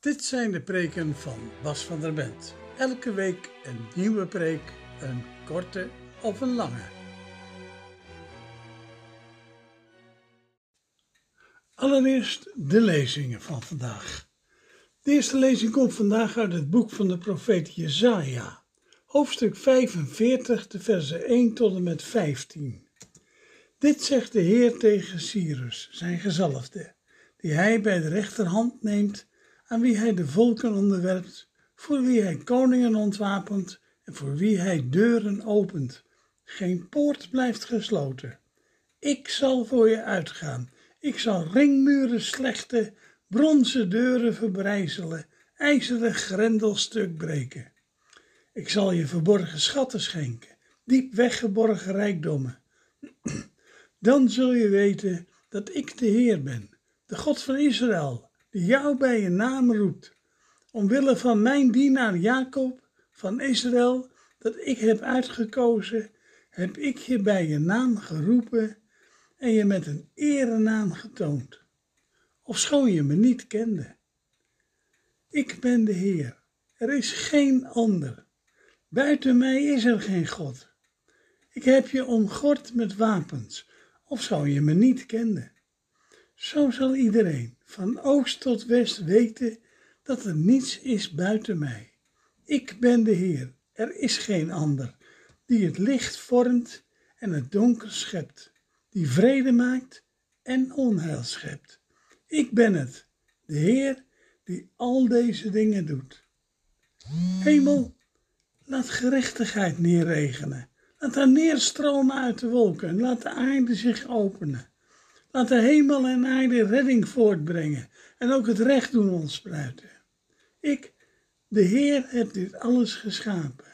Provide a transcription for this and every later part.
Dit zijn de preken van Bas van der Bent. Elke week een nieuwe preek, een korte of een lange. Allereerst de lezingen van vandaag. De eerste lezing komt vandaag uit het boek van de profeet Jezaja, hoofdstuk 45, de versen 1 tot en met 15. Dit zegt de Heer tegen Cyrus, zijn gezalfde, die hij bij de rechterhand neemt, aan wie hij de volken onderwerpt, voor wie hij koningen ontwapent en voor wie hij deuren opent. Geen poort blijft gesloten. Ik zal voor je uitgaan. Ik zal ringmuren slechten, bronzen deuren verbrijzelen, ijzeren grendels stuk breken. Ik zal je verborgen schatten schenken, diep weggeborgen rijkdommen. Dan zul je weten dat ik de Heer ben, de God van Israël, die jou bij je naam roept. Omwille van mijn dienaar Jacob van Israël, dat ik heb uitgekozen, heb ik je bij je naam geroepen en je met een erenaam getoond, ofschoon je me niet kende. Ik ben de Heer, er is geen ander. Buiten mij is er geen God. Ik heb je omgord met wapens, ofschoon je me niet kende. Zo zal iedereen, van oost tot west, weten dat er niets is buiten mij. Ik ben de Heer, er is geen ander, die het licht vormt en het donker schept, die vrede maakt en onheil schept. Ik ben het, de Heer, die al deze dingen doet. Hemel, laat gerechtigheid neerregenen. Laat haar neerstromen uit de wolken en laat de aarde zich openen. Laat de hemel en aarde redding voortbrengen en ook het recht doen ontspruiten. Ik, de Heer, heb dit alles geschapen.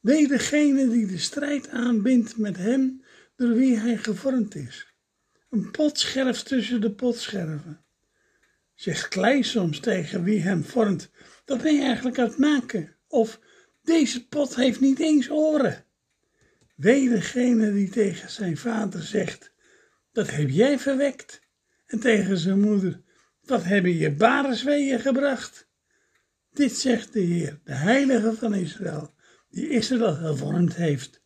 Wee degene die de strijd aanbindt met hem door wie hij gevormd is. Een potscherf tussen de potscherven. Zegt klei soms tegen wie hem vormt, dat ben je eigenlijk aan maken. Of deze pot heeft niet eens oren. Wee degene die tegen zijn vader zegt, dat heb jij verwekt. En tegen zijn moeder, wat hebben je barensweeën gebracht? Dit zegt de Heer, de Heilige van Israël, die Israël gevormd heeft.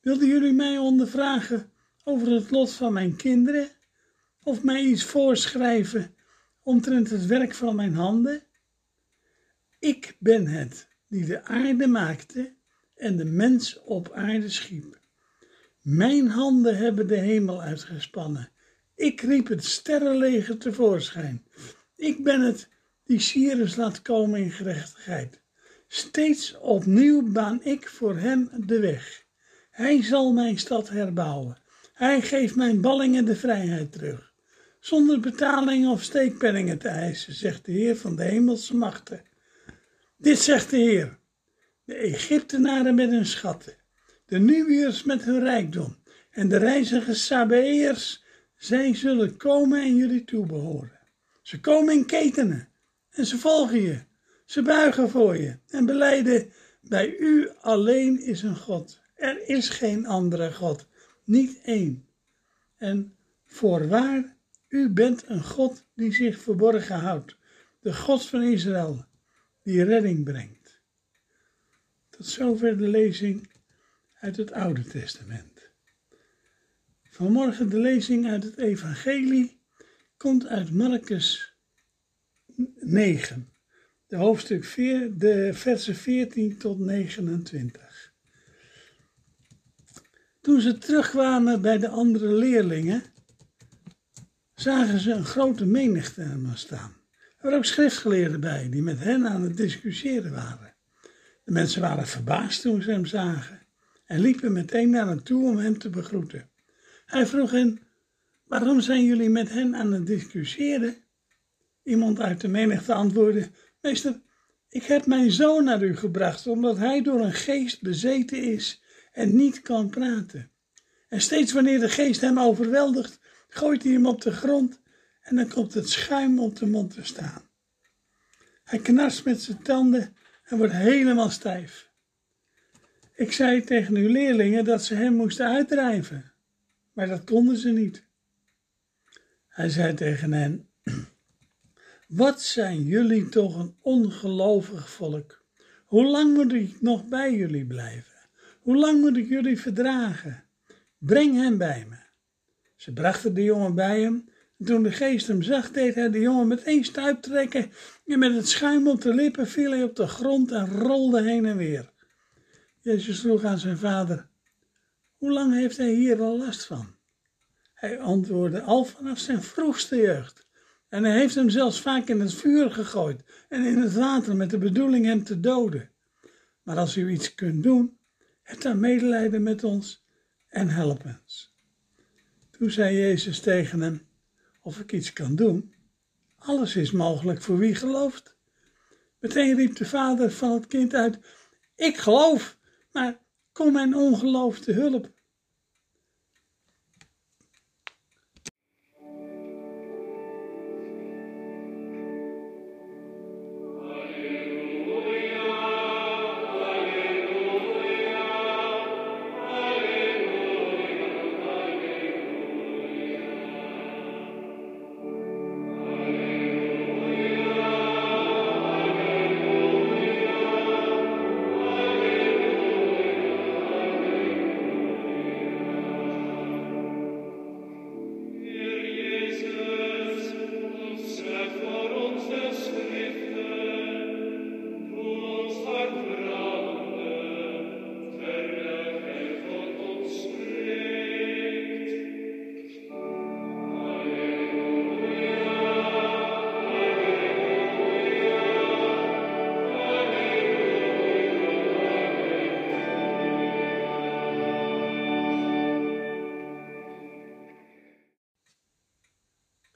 Wilden jullie mij ondervragen over het lot van mijn kinderen? Of mij iets voorschrijven omtrent het werk van mijn handen? Ik ben het die de aarde maakte en de mens op aarde schiep. Mijn handen hebben de hemel uitgespannen. Ik riep het sterrenleger tevoorschijn. Ik ben het die Cyrus laat komen in gerechtigheid. Steeds opnieuw baan ik voor hem de weg. Hij zal mijn stad herbouwen. Hij geeft mijn ballingen de vrijheid terug. Zonder betaling of steekpenningen te eisen, zegt de Heer van de hemelse machten. Dit zegt de Heer. De Egyptenaren met hun schatten, de Nubiërs met hun rijkdom en de reizige Sabeërs, zij zullen komen en jullie toebehoren. Ze komen in ketenen en ze volgen je. Ze buigen voor je en beleiden, bij u alleen is een God. Er is geen andere God, niet één. En voorwaar, u bent een God die zich verborgen houdt, de God van Israël, die redding brengt. Tot zover de lezing uit het Oude Testament. Vanmorgen de lezing uit het Evangelie komt uit Marcus 9, de hoofdstuk 4, de versen 14 tot 29. Toen ze terugkwamen bij de andere leerlingen, zagen ze een grote menigte aan hen staan. Er waren ook schriftgeleerden bij, die met hen aan het discussiëren waren. De mensen waren verbaasd toen ze hem zagen en liepen meteen naar hem toe om hem te begroeten. Hij vroeg hen, waarom zijn jullie met hen aan het discussiëren? Iemand uit de menigte antwoordde, meester, ik heb mijn zoon naar u gebracht, omdat hij door een geest bezeten is en niet kan praten. En steeds wanneer de geest hem overweldigt, gooit hij hem op de grond en dan komt het schuim op de mond te staan. Hij knarst met zijn tanden en wordt helemaal stijf. Ik zei tegen uw leerlingen dat ze hem moesten uitdrijven, maar dat konden ze niet. Hij zei tegen hen, Wat zijn jullie toch een ongelovig volk? Hoe lang moet ik nog bij jullie blijven? Hoe lang moet ik jullie verdragen? Breng hem bij me. Ze brachten de jongen bij hem. En toen de geest hem zag, deed hij de jongen meteen stuip trekken. En met het schuim op de lippen viel hij op de grond en rolde heen en weer. Jezus vroeg aan zijn vader: Hoe lang heeft hij hier al last van? Hij antwoordde: Al vanaf zijn vroegste jeugd. En hij heeft hem zelfs vaak in het vuur gegooid en in het water met de bedoeling hem te doden. Maar als u iets kunt doen, heb dan medelijden met ons en help ons. Toen zei Jezus tegen hem, of ik iets kan doen. Alles is mogelijk voor wie gelooft. Meteen riep de vader van het kind uit, ik geloof, maar kom mijn ongeloof te hulp.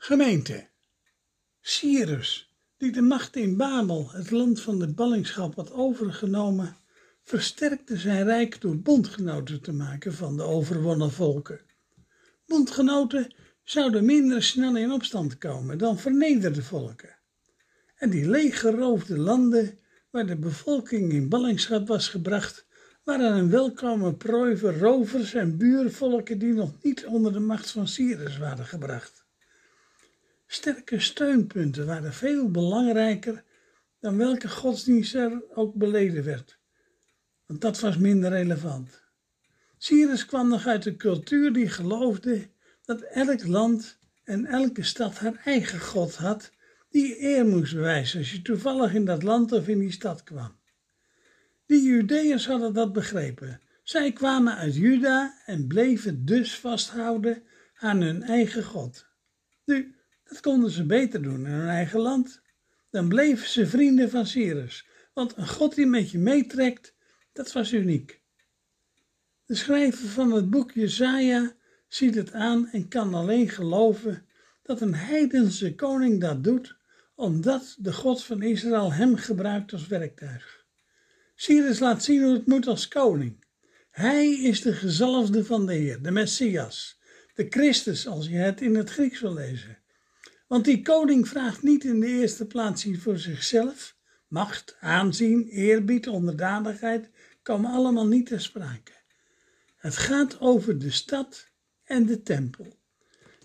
Gemeente. Cyrus, die de macht in Babel, het land van de ballingschap, had overgenomen, versterkte zijn rijk door bondgenoten te maken van de overwonnen volken. Bondgenoten zouden minder snel in opstand komen dan vernederde volken. En die leeggeroofde landen waar de bevolking in ballingschap was gebracht, waren een welkome prooi voor rovers en buurvolken die nog niet onder de macht van Cyrus waren gebracht. Sterke steunpunten waren veel belangrijker dan welke godsdienst er ook beleden werd, want dat was minder relevant. Cyrus kwam nog uit een cultuur die geloofde dat elk land en elke stad haar eigen god had, die eer moest bewijzen als je toevallig in dat land of in die stad kwam. Die Judeërs hadden dat begrepen. Zij kwamen uit Juda en bleven dus vasthouden aan hun eigen God. Nu, dat konden ze beter doen in hun eigen land. Dan bleven ze vrienden van Cyrus, want een God die met je meetrekt, dat was uniek. De schrijver van het boek Jesaja ziet het aan en kan alleen geloven dat een heidense koning dat doet, omdat de God van Israël hem gebruikt als werktuig. Cyrus laat zien hoe het moet als koning. Hij is de gezalfde van de Heer, de Messias, de Christus als je het in het Grieks wil lezen. Want die koning vraagt niet in de eerste plaats iets voor zichzelf. Macht, aanzien, eerbied, onderdanigheid komen allemaal niet ter sprake. Het gaat over de stad en de tempel.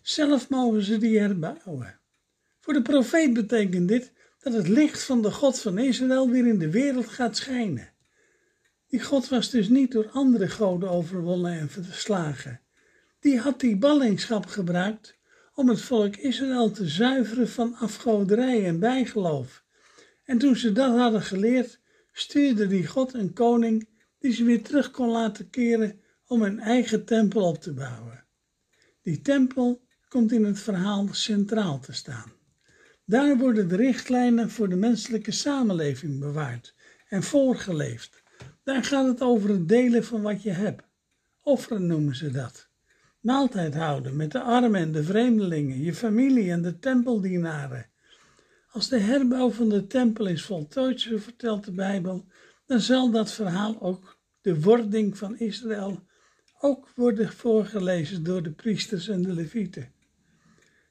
Zelf mogen ze die herbouwen. Voor de profeet betekent dit dat het licht van de God van Israël weer in de wereld gaat schijnen. Die God was dus niet door andere goden overwonnen en verslagen. Die had die ballingschap gebruikt om het volk Israël te zuiveren van afgoderij en bijgeloof. En toen ze dat hadden geleerd, stuurde die God een koning die ze weer terug kon laten keren om een eigen tempel op te bouwen. Die tempel komt in het verhaal centraal te staan. Daar worden de richtlijnen voor de menselijke samenleving bewaard en voorgeleefd. Daar gaat het over het delen van wat je hebt. Offeren noemen ze dat maaltijd houden met de armen en de vreemdelingen, je familie en de tempeldienaren. Als de herbouw van de tempel is voltooid, zo vertelt de Bijbel, dan zal dat verhaal ook, de wording van Israël, ook worden voorgelezen door de priesters en de levieten.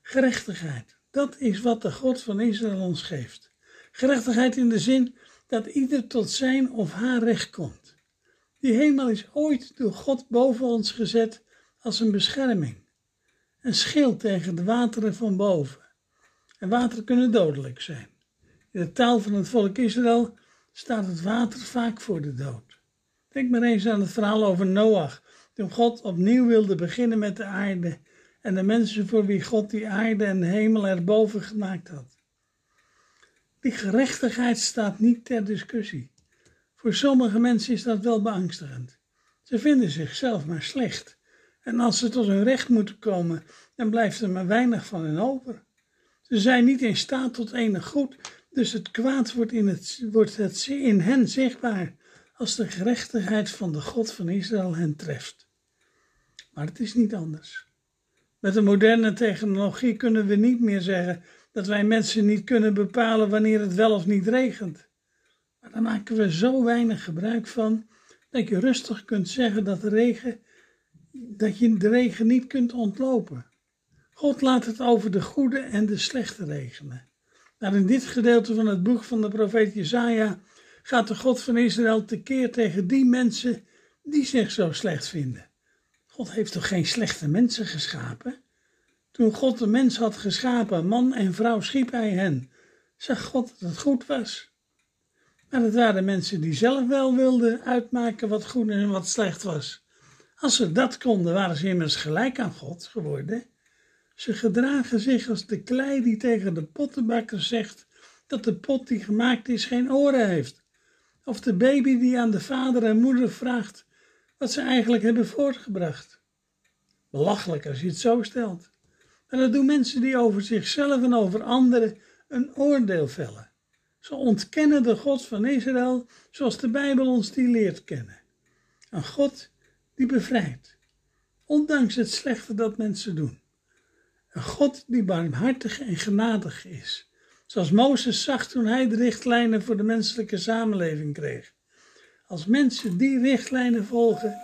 Gerechtigheid, dat is wat de God van Israël ons geeft. Gerechtigheid in de zin dat ieder tot zijn of haar recht komt. Die hemel is ooit door God boven ons gezet als een bescherming, een schild tegen de wateren van boven. En water kunnen dodelijk zijn. In de taal van het volk Israël staat het water vaak voor de dood. Denk maar eens aan het verhaal over Noach, toen God opnieuw wilde beginnen met de aarde en de mensen voor wie God die aarde en de hemel erboven gemaakt had. Die gerechtigheid staat niet ter discussie. Voor sommige mensen is dat wel beangstigend. Ze vinden zichzelf maar slecht. En als ze tot hun recht moeten komen, dan blijft er maar weinig van hen over. Ze zijn niet in staat tot enig goed, dus het kwaad wordt in, het, wordt het in hen zichtbaar als de gerechtigheid van de God van Israël hen treft. Maar het is niet anders. Met de moderne technologie kunnen we niet meer zeggen dat wij mensen niet kunnen bepalen wanneer het wel of niet regent. Maar daar maken we zo weinig gebruik van dat je rustig kunt zeggen dat, de regen, dat je de regen niet kunt ontlopen. God laat het over de goede en de slechte regenen. Maar in dit gedeelte van het boek van de profeet Jesaja gaat de God van Israël tekeer tegen die mensen die zich zo slecht vinden. God heeft toch geen slechte mensen geschapen? Toen God de mens had geschapen, man en vrouw schiep hij hen, zag God dat het goed was. Maar het waren mensen die zelf wel wilden uitmaken wat goed en wat slecht was. Als ze dat konden, waren ze immers gelijk aan God geworden. Ze gedragen zich als de klei die tegen de pottenbakker zegt dat de pot die gemaakt is geen oren heeft. Of de baby die aan de vader en moeder vraagt wat ze eigenlijk hebben voortgebracht. Belachelijk als je het zo stelt. En dat doen mensen die over zichzelf en over anderen een oordeel vellen. Ze ontkennen de God van Israël zoals de Bijbel ons die leert kennen. Een God die bevrijdt, ondanks het slechte dat mensen doen. Een God die barmhartig en genadig is, zoals Mozes zag toen hij de richtlijnen voor de menselijke samenleving kreeg. Als mensen die richtlijnen volgen,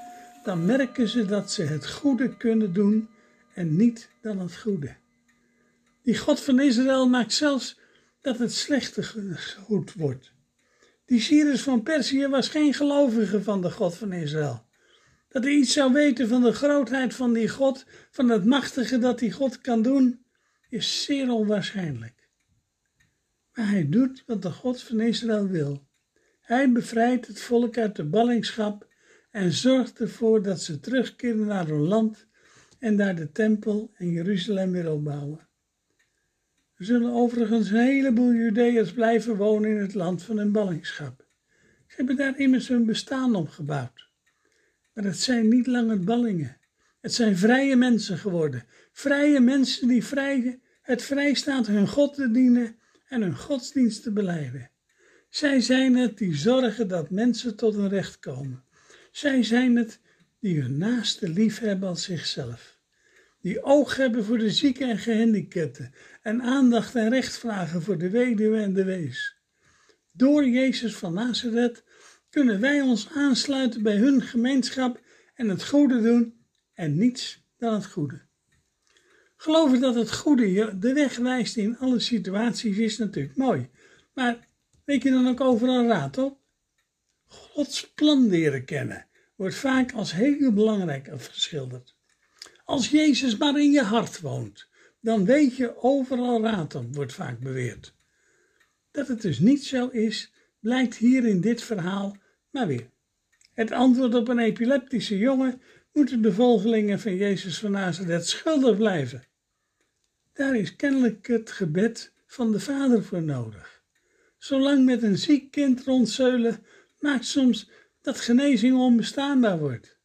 dan merken ze dat ze het goede kunnen doen en niet dan het goede. Die God van Israël maakt zelfs dat het slechte goed wordt. Die Cyrus van Perzië was geen gelovige van de God van Israël. Dat hij iets zou weten van de grootheid van die God, van het machtige dat die God kan doen, is zeer onwaarschijnlijk. Maar hij doet wat de God van Israël wil. Hij bevrijdt het volk uit de ballingschap en zorgt ervoor dat ze terugkeren naar hun land en daar de tempel en Jeruzalem weer opbouwen. Er zullen overigens een heleboel Judeërs blijven wonen in het land van hun ballingschap. Ze hebben daar immers hun bestaan opgebouwd. Maar het zijn niet langer ballingen. Het zijn vrije mensen geworden. Vrije mensen die vrij, het vrijstaat hun God te dienen en hun godsdienst te beleiden. Zij zijn het die zorgen dat mensen tot hun recht komen. Zij zijn het die hun naaste lief hebben als zichzelf. Die oog hebben voor de zieken en gehandicapten en aandacht en recht vragen voor de weduwe en de wees. Door Jezus van Nazareth kunnen wij ons aansluiten bij hun gemeenschap en het goede doen en niets dan het goede. Geloven dat het goede je de weg wijst in alle situaties is natuurlijk mooi, maar weet je dan ook overal raad op? Gods plan leren kennen wordt vaak als heel belangrijk geschilderd. Als Jezus maar in je hart woont, dan weet je overal raad op, wordt vaak beweerd. Dat het dus niet zo is, blijkt hier in dit verhaal maar weer. Het antwoord op een epileptische jongen moeten de volgelingen van Jezus van Nazareth schuldig blijven. Daar is kennelijk het gebed van de Vader voor nodig. Zolang met een ziek kind rondzeulen maakt soms dat genezing onbestaanbaar wordt.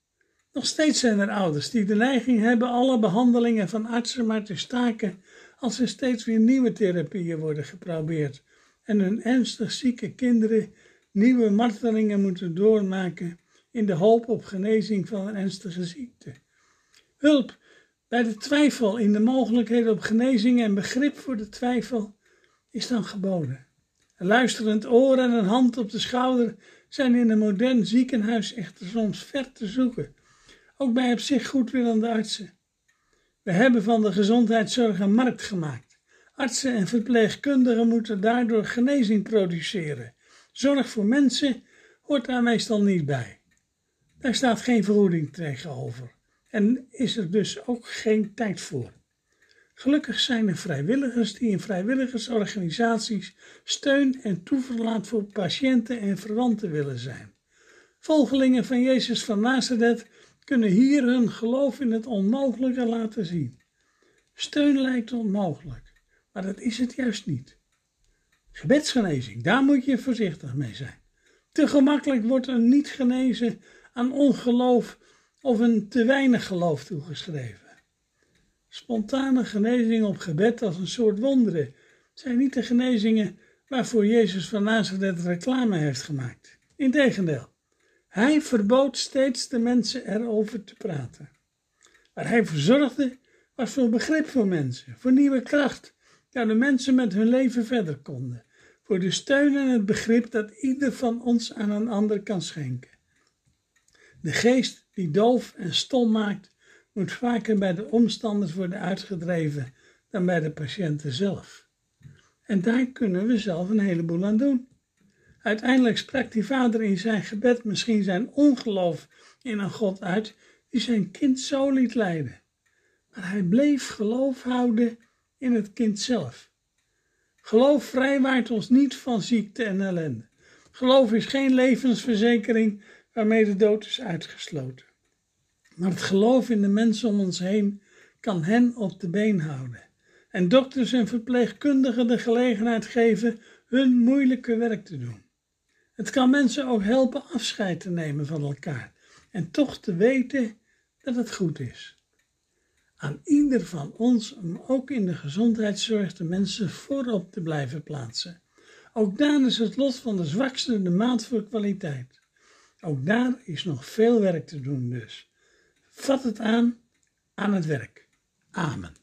Nog steeds zijn er ouders die de neiging hebben alle behandelingen van artsen maar te staken als er steeds weer nieuwe therapieën worden geprobeerd en hun ernstig zieke kinderen nieuwe martelingen moeten doormaken in de hoop op genezing van een ernstige ziekte. Hulp bij de twijfel in de mogelijkheden op genezing en begrip voor de twijfel is dan geboden. Een luisterend oor en een hand op de schouder zijn in een modern ziekenhuis echter soms ver te zoeken, ook bij op zich goedwillende artsen. We hebben van de gezondheidszorg een markt gemaakt. Artsen en verpleegkundigen moeten daardoor genezing produceren. Zorg voor mensen hoort daar meestal niet bij. Daar staat geen vergoeding tegenover en is er dus ook geen tijd voor. Gelukkig zijn er vrijwilligers die in vrijwilligersorganisaties steun en toeverlaat voor patiënten en verwanten willen zijn. Volgelingen van Jezus van Nazareth kunnen hier hun geloof in het onmogelijke laten zien. Steun lijkt onmogelijk, maar dat is het juist niet. Gebedsgenezing, daar moet je voorzichtig mee zijn. Te gemakkelijk wordt er niet genezen aan ongeloof of een te weinig geloof toegeschreven. Spontane genezing op gebed als een soort wonderen zijn niet de genezingen waarvoor Jezus van Nazareth reclame heeft gemaakt. Integendeel, hij verbood steeds de mensen erover te praten. Waar hij verzorgde was voor begrip voor mensen, voor nieuwe kracht, dat de mensen met hun leven verder konden, voor de steun en het begrip dat ieder van ons aan een ander kan schenken. De geest die doof en stom maakt, moet vaker bij de omstanders worden uitgedreven dan bij de patiënten zelf. En daar kunnen we zelf een heleboel aan doen. Uiteindelijk sprak die vader in zijn gebed misschien zijn ongeloof in een God uit die zijn kind zo liet lijden. Maar hij bleef geloof houden in het kind zelf. Geloof vrijwaart ons niet van ziekte en ellende. Geloof is geen levensverzekering waarmee de dood is uitgesloten. Maar het geloof in de mensen om ons heen kan hen op de been houden. En dokters en verpleegkundigen de gelegenheid geven hun moeilijke werk te doen. Het kan mensen ook helpen afscheid te nemen van elkaar en toch te weten dat het goed is. Aan ieder van ons om ook in de gezondheidszorg de mensen voorop te blijven plaatsen. Ook daar is het lot van de zwakste de maat voor kwaliteit. Ook daar is nog veel werk te doen dus. Vat het aan aan het werk. Amen.